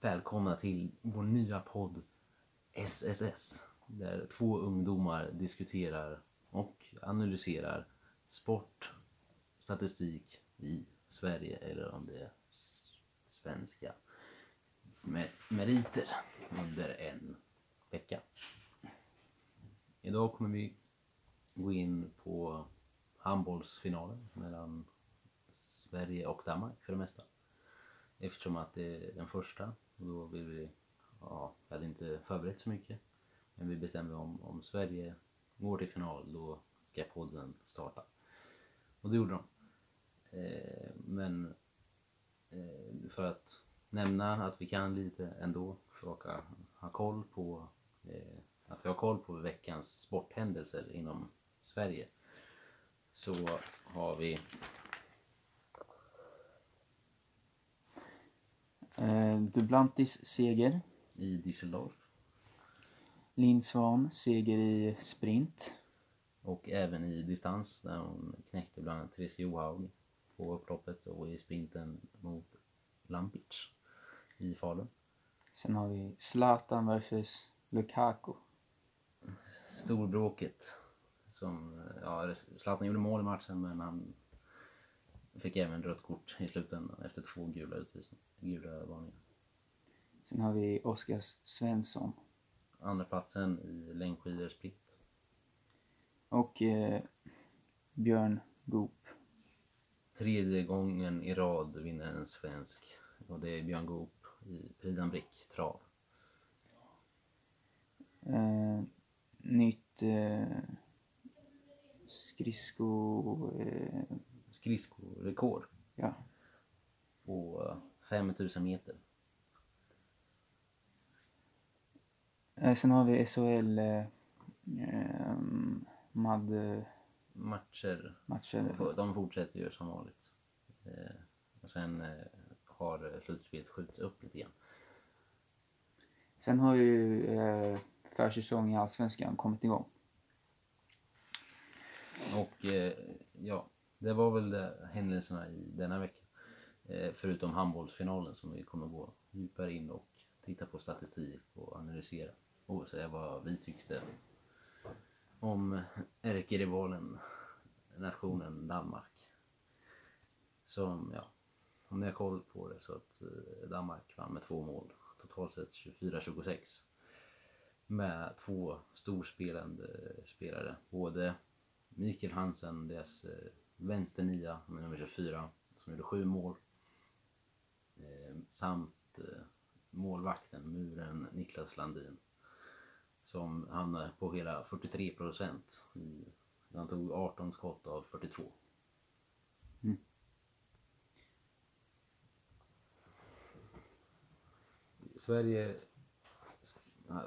välkomna till vår nya podd SSS. Där två ungdomar diskuterar och analyserar sport, statistik i Sverige eller om det är svenska med meriter under en vecka. Idag kommer vi gå in på handbollsfinalen mellan Sverige och Danmark för det mesta. Eftersom att det är den första och då vill vi, ja, vi hade inte förberett så mycket. Men vi bestämde om, om Sverige går till final då ska podden starta. Och det gjorde de. Eh, men eh, för att nämna att vi kan lite ändå, försöka ha koll på eh, att vi har koll på veckans sporthändelser inom Sverige. Så har vi Eh, Dublantis seger. i Düsseldorf Linn Svan seger i sprint. och även i distans där hon knäckte bland annat Therese Johaug på upploppet och i sprinten mot Lampic i Falun. Sen har vi Zlatan versus Lukaku. Storbråket som, ja, Zlatan gjorde mål i matchen men han fick även rött kort i slutändan efter två gula utvisningar, gula varningar. Sen har vi Oskar Svensson. Andra platsen i längdskidor split. Och eh, Björn Goop. Tredje gången i rad vinner en svensk och det är Björn Goop i Prix Brick trav. Eh, nytt eh, skridsko... Eh, Skridskorekord ja. på eh, 5000 meter. Eh, sen har vi SHL eh, eh, MAD eh, Matcher, matcher. de fortsätter ju som vanligt. Eh, och sen eh, har slutspelet skjutits upp lite grann. Sen har ju eh, försäsong i Allsvenskan kommit igång. Och eh, ja, det var väl det, händelserna i denna vecka. Eh, förutom handbollsfinalen som vi kommer gå djupare in och titta på statistik och analysera och säga vad vi tyckte om eh, ärkerivalen nationen Danmark. Som, ja, om ni har koll på det så att eh, Danmark vann med två mål, totalt sett 24-26. Med två storspelande spelare, både Mikael Hansen, deras eh, eh, vänsternia med nummer 24, som gjorde sju mål. Eh, samt eh, målvakten, muren Niklas Landin. Som hamnade på hela 43 procent. Han tog 18 skott av 42. Mm. Sverige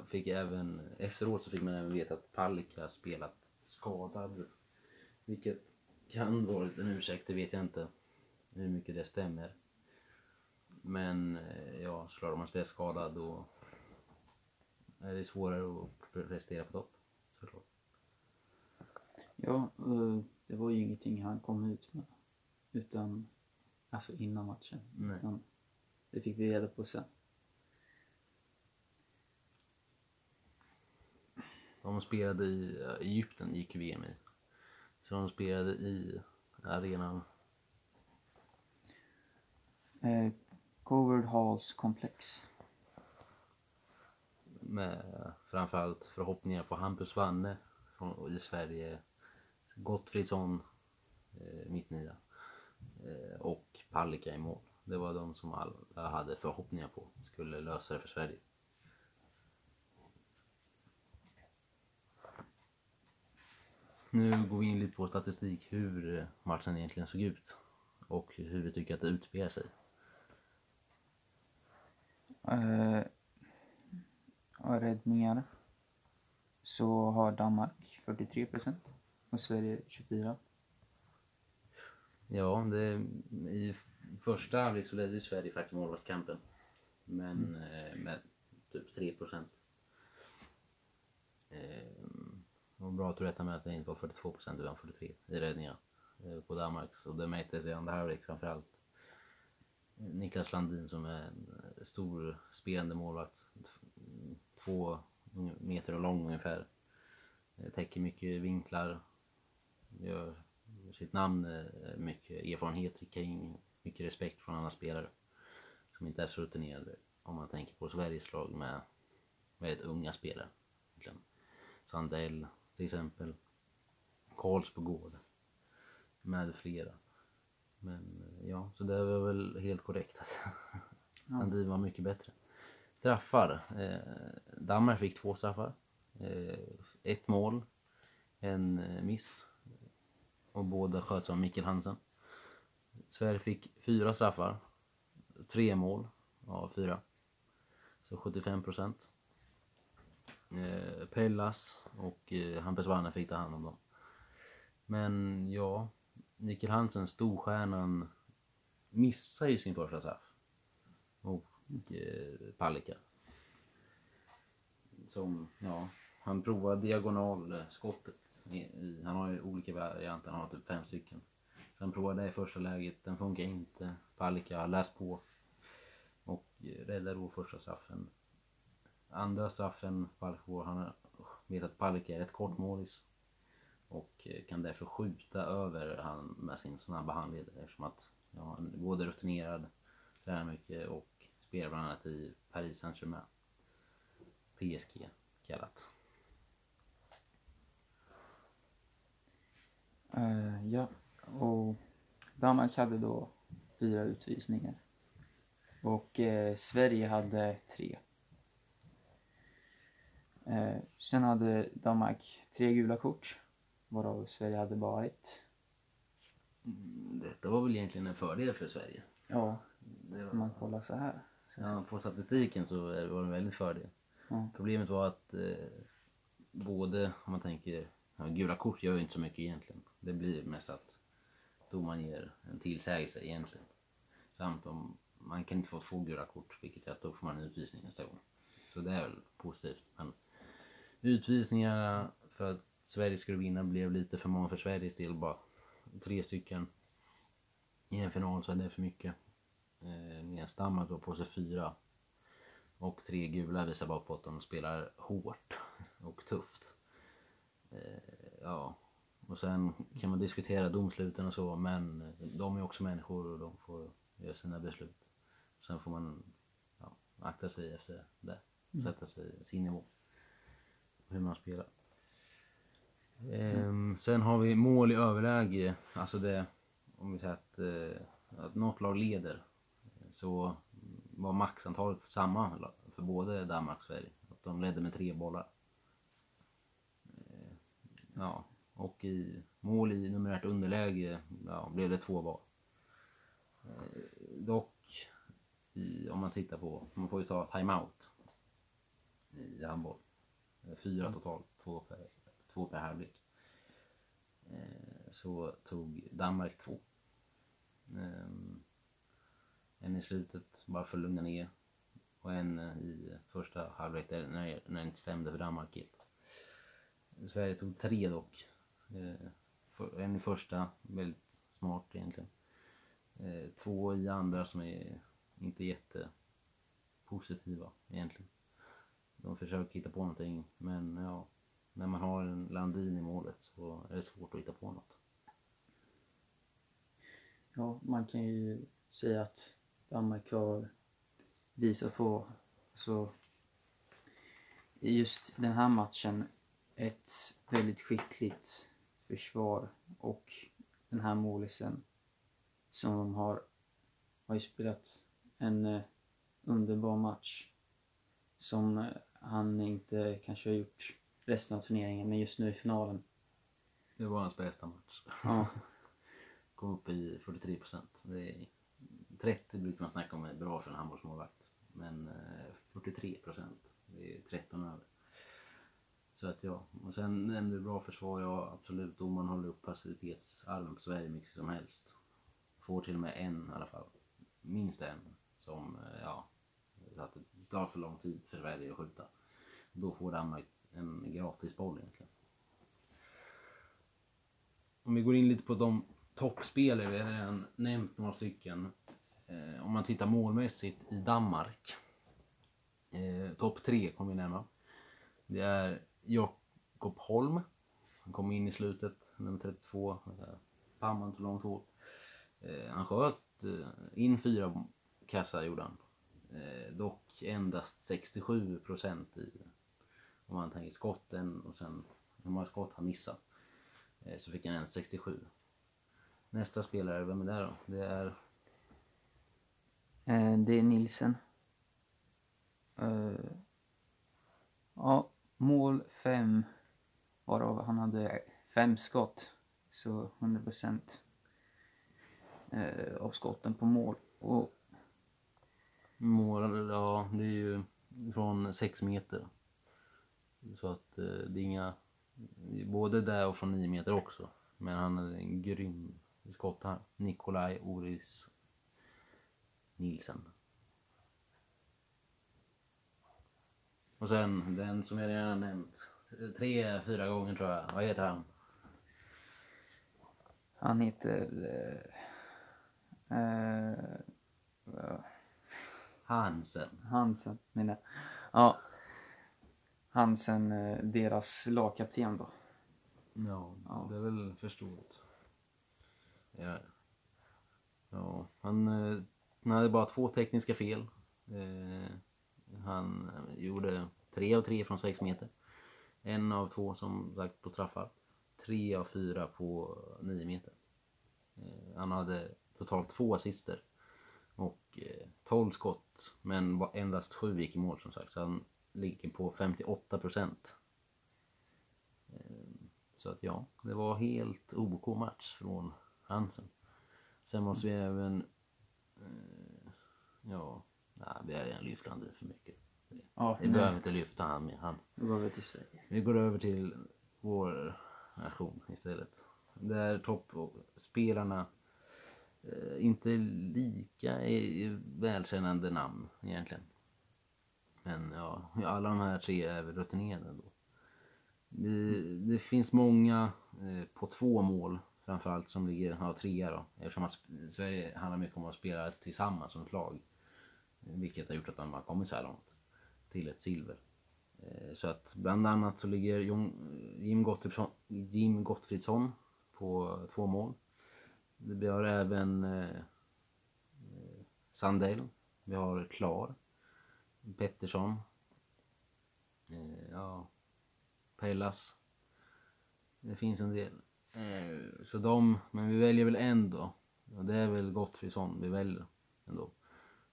fick även, efteråt så fick man även veta att Palicka spelat skadad. Vilket kan varit en ursäkt, det vet jag inte hur mycket det stämmer. Men eh, ja, såklart om man spelar skadad då är det svårare att prestera på topp. Såklart. Ja, eh, det var ju ingenting han kom ut med. Utan, alltså innan matchen. Nej. Utan, det fick vi reda på sen. De spelade i eh, Egypten, gick VM i. De spelade i arenan, Eh, Covered Halls Complex. med framförallt förhoppningar på Hampus Wanne från, i Sverige, Gottfridsson, eh, mittnia, eh, och Palicka i mål. Det var de som alla hade förhoppningar på skulle lösa det för Sverige. Nu går vi in lite på statistik hur matchen egentligen såg ut och hur vi tycker att det utspelar sig. Eh, och räddningar. Så har Danmark 43 procent och Sverige 24. Ja, det, i första halvlek så ledde Sverige faktiskt målvaktskampen. Men eh, med typ 3 procent. Eh, det var bra att du rättade mig att det inte var 42 procent utan 43 i räddningar eh, på Danmarks och det märktes i andra halvlek framförallt. Niklas Landin som är en eh, stor spelande målvakt. Två meter lång ungefär. Eh, täcker mycket vinklar. Gör sitt namn, mycket erfarenhet kring, mycket respekt från andra spelare. Som inte är så rutinerade om man tänker på Sveriges lag med väldigt unga spelare. Sandell till exempel. Karlsbogård. Med flera. Men eh, ja, så det var väl helt korrekt att. Sandin var mycket bättre. Straffar. Eh, Danmark fick två straffar. Eh, ett mål. En eh, miss. Och båda sköts av Mikkel Hansen. Sverige fick fyra straffar. Tre mål av fyra. Så 75 procent. Eh, Pellas och eh, Hampus Wanne fick ta hand om dem. Men ja, Mikkel Hansen, storstjärnan, missar ju sin första straff. Och eh, Palicka. Som, ja, han provar diagonalskottet. Eh, han har ju olika varianter, han har typ fem stycken. Sen han provar det i första läget, den funkar inte. Palicka har läst på. Och eh, räddar då första straffen. Andra straffen, Palicka han vet att Palicka är ett kortmålis. Och eh, kan därför skjuta över han med sin snabba handled eftersom att ja, han är både rutinerad, tränar mycket och spelar bland annat i Paris Saint-Germain. PSG kallat. Uh, ja, och Danmark hade då fyra utvisningar. Och eh, Sverige hade tre. Eh, sen hade Danmark tre gula kort, varav Sverige hade bara ett. Mm, Detta var väl egentligen en fördel för Sverige. Ja, Det om man var, kollar så här. ja, på statistiken så var det en väldigt fördel. Ja. Problemet var att eh, både, om man tänker, ja, gula kort gör ju inte så mycket egentligen. Det blir mest att domaren ger en tillsägelse egentligen. Samt om man kan inte få två gula kort, vilket är att då får man en utvisning nästa gång. Så det är väl positivt. Men utvisningarna för att Sverige skulle vinna blev lite för många för Sveriges del bara. Tre stycken i en final så är det för mycket. Eh, Danmark då på sig fyra och tre gula visar bara på att de spelar hårt och tufft. Eh, ja, och sen kan man diskutera domsluten och så men de är också människor och de får göra sina beslut. Sen får man ja, akta sig efter det. Mm. Sätta sig sin nivå. Hur man spelar. Ehm, sen har vi mål i överläge. Alltså det, om vi säger att, eh, att något lag leder så var maxantalet samma för både Danmark och Sverige. Att de ledde med tre bollar. Ehm, ja, och i mål i numerärt underläge ja, blev det två var. Ehm, dock, i, om man tittar på, man får ju ta timeout i handboll. Eh, Fyra totalt, två per, två per halvlek. Eh, Så tog Danmark två. Ehm, en i slutet bara för att lugna ner. Och en eh, i första halvlek när, när det inte stämde för Danmark helt. Sverige tog tre dock. Eh, en i första, väldigt smart egentligen. Eh, två i andra som är inte jätte positiva egentligen. De försöker hitta på någonting men ja, när man har en Landin i målet så är det svårt att hitta på något. Ja, man kan ju säga att Danmark har visat på, så i just den här matchen, ett väldigt skickligt försvar och den här målisen som de har, har ju spelat en eh, underbar match som eh, han inte kanske har gjort resten av turneringen, men just nu i finalen. Det var hans bästa match. Ja, Kom upp i 43 procent. Det är 30 brukar man snacka om är bra för en handbollsmålvakt. Men eh, 43 procent, det är 13 över. Så att ja, och sen nämnde du bra försvar, ja absolut. Domaren håller upp passivitetsarmen på Sverige mycket som helst. Får till och med en i alla fall. Minst en som, eh, ja, satte tar för lång tid för Sverige att skjuta. Då får Danmark en gratis boll egentligen. Om vi går in lite på de toppspelare, vi har redan nämnt några stycken. Eh, om man tittar målmässigt i Danmark. Eh, Topp tre kommer vi nämna. Det är Jakob Holm. Han kom in i slutet, nummer 32. Pamman tog långt hårt. Eh, han sköt eh, in fyra kassar gjorde han. Eh, dock endast 67 procent i om man tänker skotten och sen hur många skott han missat. Eh, så fick han en 67. Nästa spelare, vem är det då? Det är Eh, det är Nilsen. Eh, ja, mål 5 varav han hade fem skott. Så 100% eh, av skotten på mål. Och mål, ja det är ju från 6 meter. Så att eh, det är inga, både där och från 9 meter också. Men han är en grym skott här. Nikolaj Oris Nielsen. Och sen den som jag redan nämnt. Tre, fyra gånger tror jag. Vad heter han? han heter... Eh, eh, Hansen. Hansen, menar. Ja. Hansen, eh, deras lagkapten då. Ja, Ja. det är väl förståeligt. Ja. ja, han, eh, han hade bara två tekniska fel. Eh, han gjorde tre av tre från sex meter. En av två som sagt på straffar. Tre av fyra på nio meter. Han hade totalt två assister. Och eh, 12 skott. Men endast sju gick i mål som sagt. Så han ligger på 58 procent. Så att ja, det var helt OK match från Hansen. Sen måste vi även, eh, ja, nej, vi har redan lyft han det för mycket. Ja, Vi behöver inte lyfta han mer. Han. Då går vi till Sverige. Vi går över till vår nation istället. Där toppspelarna Eh, inte lika välkännande namn egentligen. Men ja, alla de här tre är väl rutinerade ändå. Det, det finns många eh, på två mål framförallt som ligger, ja trea då. Eftersom att Sverige handlar mycket om att spela tillsammans som ett lag. Eh, vilket har gjort att de har kommit så här långt. Till ett silver. Eh, Så att bland annat så ligger eh, Jim, Gottfridsson, Jim Gottfridsson på två mål. Vi har även eh, Sandell. Vi har Klar. Pettersson. Eh, ja. Pellas. Det finns en del. Eh, så de, men vi väljer väl en då. Och det är väl Gottfridsson vi väljer ändå.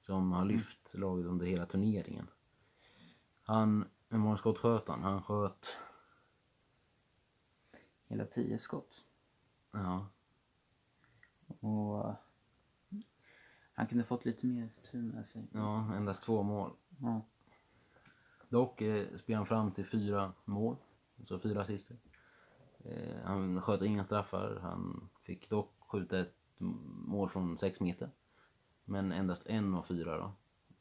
Som har lyft laget under hela turneringen. Han, hur många skott sköt han? Han sköt, Hela tio skott. ja, Och eh, han kunde fått lite mer tur med sig. ja endast två mål. Ja. Dock eh, spelade han fram till fyra mål, alltså fyra assister. Eh, han sköt inga straffar, han fick dock skjuta ett mål från sex meter. Men endast en av fyra då.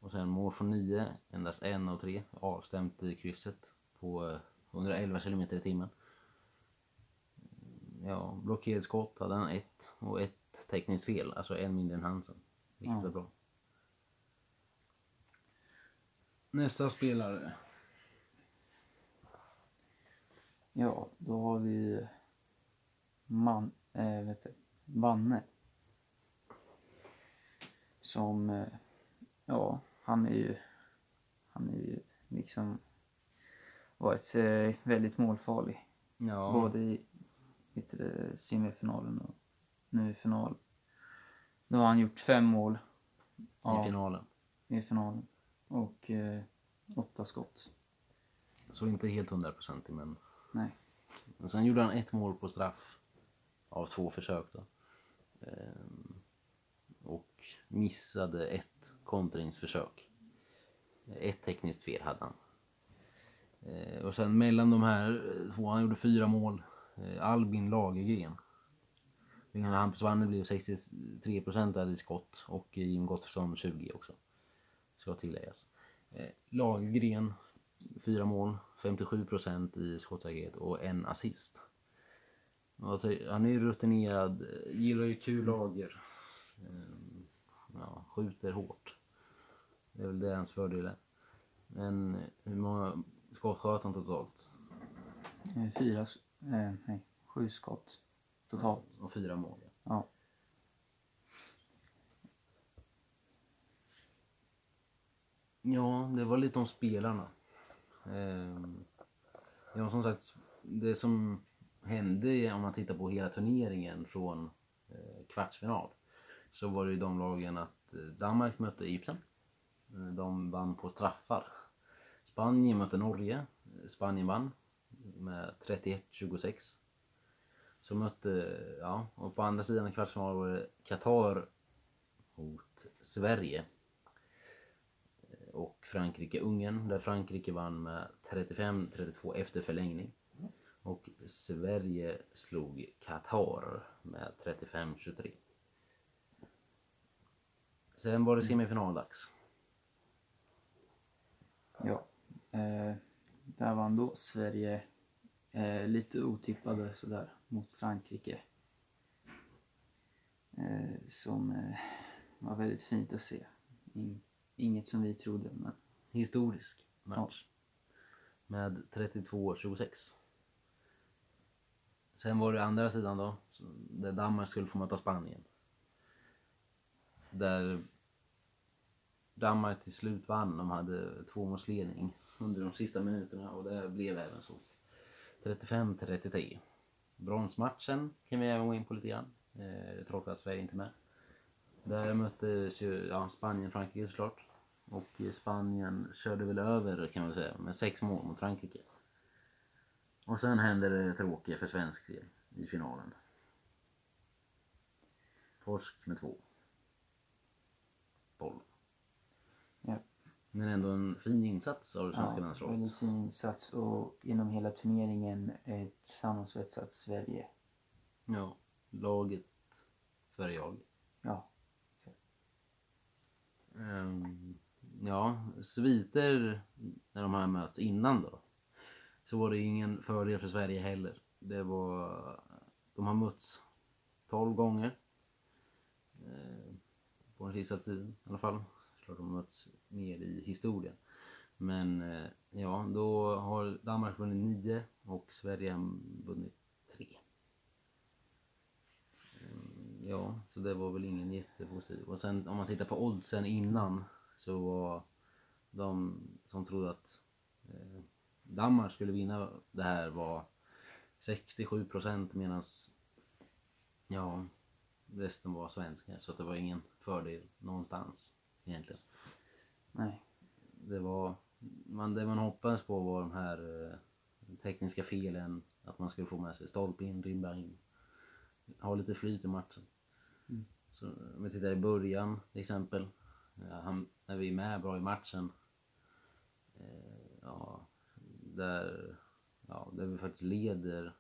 Och sen mål från nio, endast en av tre, avstämt i krysset på eh, 111 kilometer i timmen. Mm, Ja, blockerskott hade han ett och ett tekniskt fel, alltså en mindre än Hansen. Vilket var bra. Nästa spelare. Ja, då har vi man, äh, vet du, Vanne. Som, eh, ja, han är ju, han är ju liksom varit eh, väldigt målfarlig. Ja. Både i det, semifinalen och nu i final. Då har han gjort fem mål. i finalen. i finalen. Och eh, åtta skott. Så inte helt hundraprocentig men. Nej. Men sen gjorde han ett mål på straff. Av två försök då. Ehm, och missade ett kontringsförsök. Ett tekniskt fel hade han. Ehm, och sen mellan de här eh, två, han gjorde fyra mål. Eh, Albin Lagergren. Hampus Wanne blev 63% i skott och Jim Gottfridsson 20 också. Ska tilläggas. Eh, Lagergren, 4 mål, 57% i skottsäkerhet och en assist. Och han är ju rutinerad, gillar ju kul lager. Eh, ja, skjuter hårt. Det är väl det hans fördel är. Men hur många skott sköt han totalt? Eh, fyra, eh, nej, sju skott totalt. Och fyra mål. ja. Ja. Ja, det var lite om spelarna. Ehm, ja, som sagt, det som hände om man tittar på hela turneringen från eh, kvartsfinal så var det ju de lagen att eh, Danmark mötte Egypten. Eh, De vann på straffar. Spanien mötte Norge. Spanien vann med 31-26. Så mötte, ja, och på andra sidan i kvartsfinal var det Qatar mot Sverige och Frankrike-Ungern där Frankrike vann med 35-32 efter förlängning. Och Sverige slog Qatar med 35-23. Sen var det semifinaldags. Ja. Eh, där vann då Sverige eh, lite otippade sådär mot Frankrike. Eh, som eh, var väldigt fint att se. In, inget som vi trodde men Historisk match. Med 32-26. Sen var det andra sidan då, där Danmark skulle få möta Spanien. Där Danmark till slut vann. De hade tvåmålsledning under de sista minuterna och det blev även så. 35-33. Bronsmatchen kan vi även gå in på lite grann. Eh, trots att Sverige inte är med. Där möttes ju ja, Spanien Frankrike såklart. Och Spanien körde väl över kan man säga med sex mål mot Frankrike. Och sen hände det tråkiga för svensk del i finalen. Torsk med två. Boll. Men ändå en fin insats av det svenska ja, landslaget. väldigt fin insats och genom hela turneringen ett sammansvetsat Sverige. Ja, laget för jag. Ja, Ehm, ja, sviter när de här möts innan då. Så var det ingen fördel för Sverige heller. Det var, de har mötts 12 gånger. Eh, på den sista tiden i alla fall. Klart de har mötts mer i historien. Men eh, ja, då har Danmark vunnit 9 och Sverige har vunnit 3. Eh, ja, så det var väl ingen jättepositiv. Och sen om man tittar på oddsen innan så var de som trodde att eh, Danmark skulle vinna det här var 67 procent medan ja, resten var svenskar. Så det var ingen fördel någonstans egentligen nej. Det var, man, det man hoppades på var de här eh, tekniska felen, att man skulle få med sig stolpe in, ribba in. Ha lite flyt i matchen. Mm. Så om vi tittar i början till exempel, ja, han, när vi är med bra i matchen, eh, ja, där, ja, där vi faktiskt leder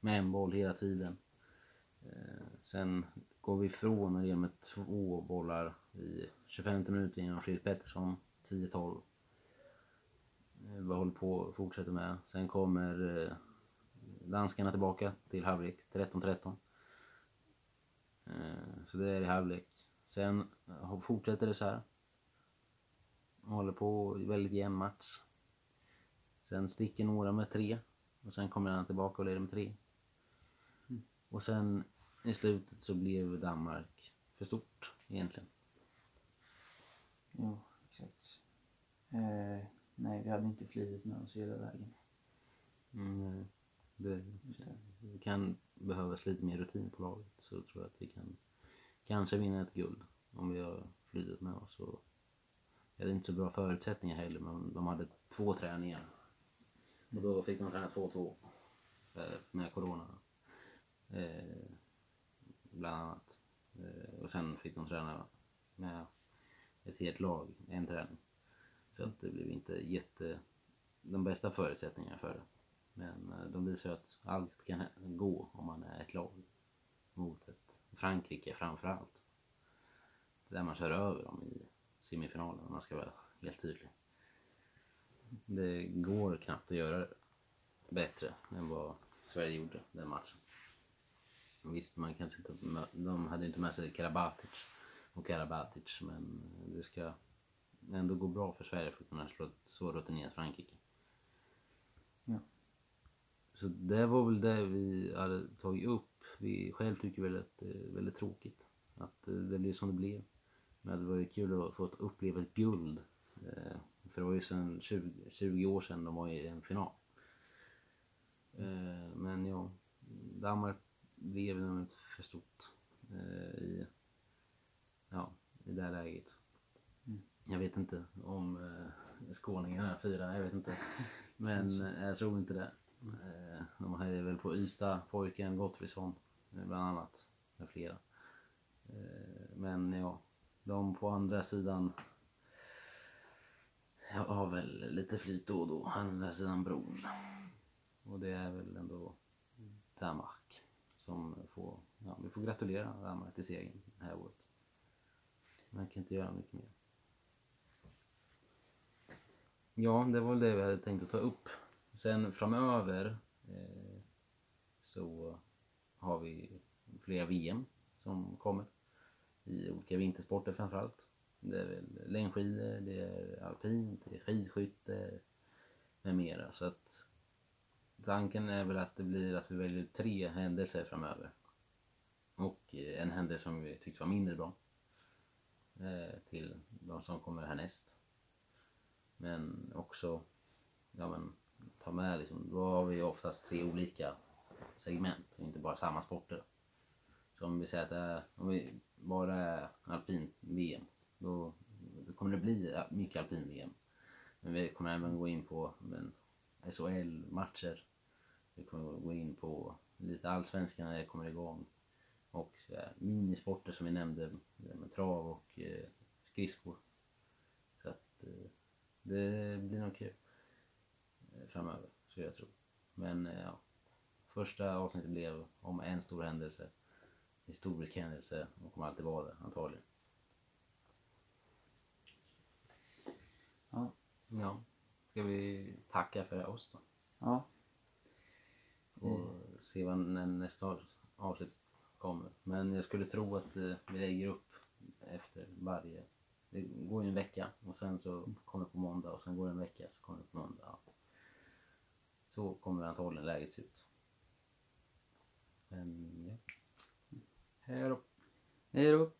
med en boll hela tiden. Eh, sen går vi ifrån och ger med två bollar i 25 minuter genom Fredrik Pettersson, 10-12. Eh, Vad håller på och fortsätter med. Sen kommer eh, danskarna tillbaka till halvlek, 13-13. Eh, Så det är i halvlek. Sen fortsätter det så här. Håller på väldigt jämn match. Sen sticker några med tre. Och sen kommer han tillbaka och leder med tre. Mm. Och sen i slutet så blev Danmark för stort egentligen. Jo, exakt. Eh, nej, vi hade inte flyget med oss hela vägen. Mm, det, det kan behövas lite mer rutin på laget så tror jag att vi kan kanske vinna ett guld om vi har flytet med oss. Och vi hade inte så bra förutsättningar heller men de hade två träningar. Och då fick de träna 2-2 eh, med corona. Eh, bland annat. Eh, och sen fick de träna med ett helt lag, en träning. Så att det blev inte jätte, de bästa förutsättningarna för det. Men eh, de visar ju att allt kan gå om man är ett lag mot ett Frankrike framförallt. Där man kör över dem i semifinalen om man ska vara helt tydlig. Det går knappt att göra det bättre än vad Sverige gjorde den matchen. Visst, man kanske inte, de hade inte med sig Karabatic och Karabatic men det ska ändå gå bra för Sverige för att kunna slå så rutinerat Frankrike. Ja. Så det var väl det vi hade tagit upp. Vi själv tycker väl att det är väldigt tråkigt att det blev som det blev. Men det var ju kul att få uppleva ett guld. Eh, För det var ju sedan 20, 20 år sedan de var i en final. Eh, Men ja, Danmark blev nog inte för stort eh, i, ja, i det här läget. Mm. Jag vet inte om eh, skåningarna firar, jag vet inte. Men eh, jag tror inte det. Eh, de hade väl på Ystad pojken Gottfridsson eh, bland annat med flera. Eh, Men ja, de på andra sidan jag har väl lite flyt då och då, andra sidan bron. Och det är väl ändå Danmark som får, ja vi får gratulera Danmark till segern det här året. Man kan inte göra mycket mer. Ja, det var väl det vi hade tänkt att ta upp. Sen framöver eh, så har vi flera VM som kommer i olika vintersporter framförallt. Det är väl längdskidor, det är alpint, det är skidskytte med mera. Så att tanken är väl att det blir att vi väljer tre händelser framöver. Och eh, en händelse som vi tyckte var mindre bra. Eh, till de som kommer härnäst. Men också, ja men, ta med liksom, då har vi oftast tre olika segment, och inte bara samma sporter. Så om vi säger att det är, om vi bara är alpin-VM, då, då kommer det bli mycket alpin-VM. Men vi kommer även gå in på men, SHL-matcher. Vi kommer gå in på lite allsvenskan när det kommer igång. Och eh, minisporter som vi nämnde med trav och eh, skridskor. Så att eh, det blir nog kul eh, framöver, så jag tror. Men eh, ja, första avsnittet blev om en stor händelse. Historisk händelse och kommer alltid vara det antagligen. Ja. Ja, ska vi tacka för oss då? Ja. Och se vad när nästa av- avsnitt kommer. Men jag skulle tro att eh, vi lägger upp efter varje, det går ju en vecka och sen så kommer det på måndag och sen går det en vecka så kommer det på måndag. Så kommer antagligen läget se ut. Men ja. Hej då. Hej då.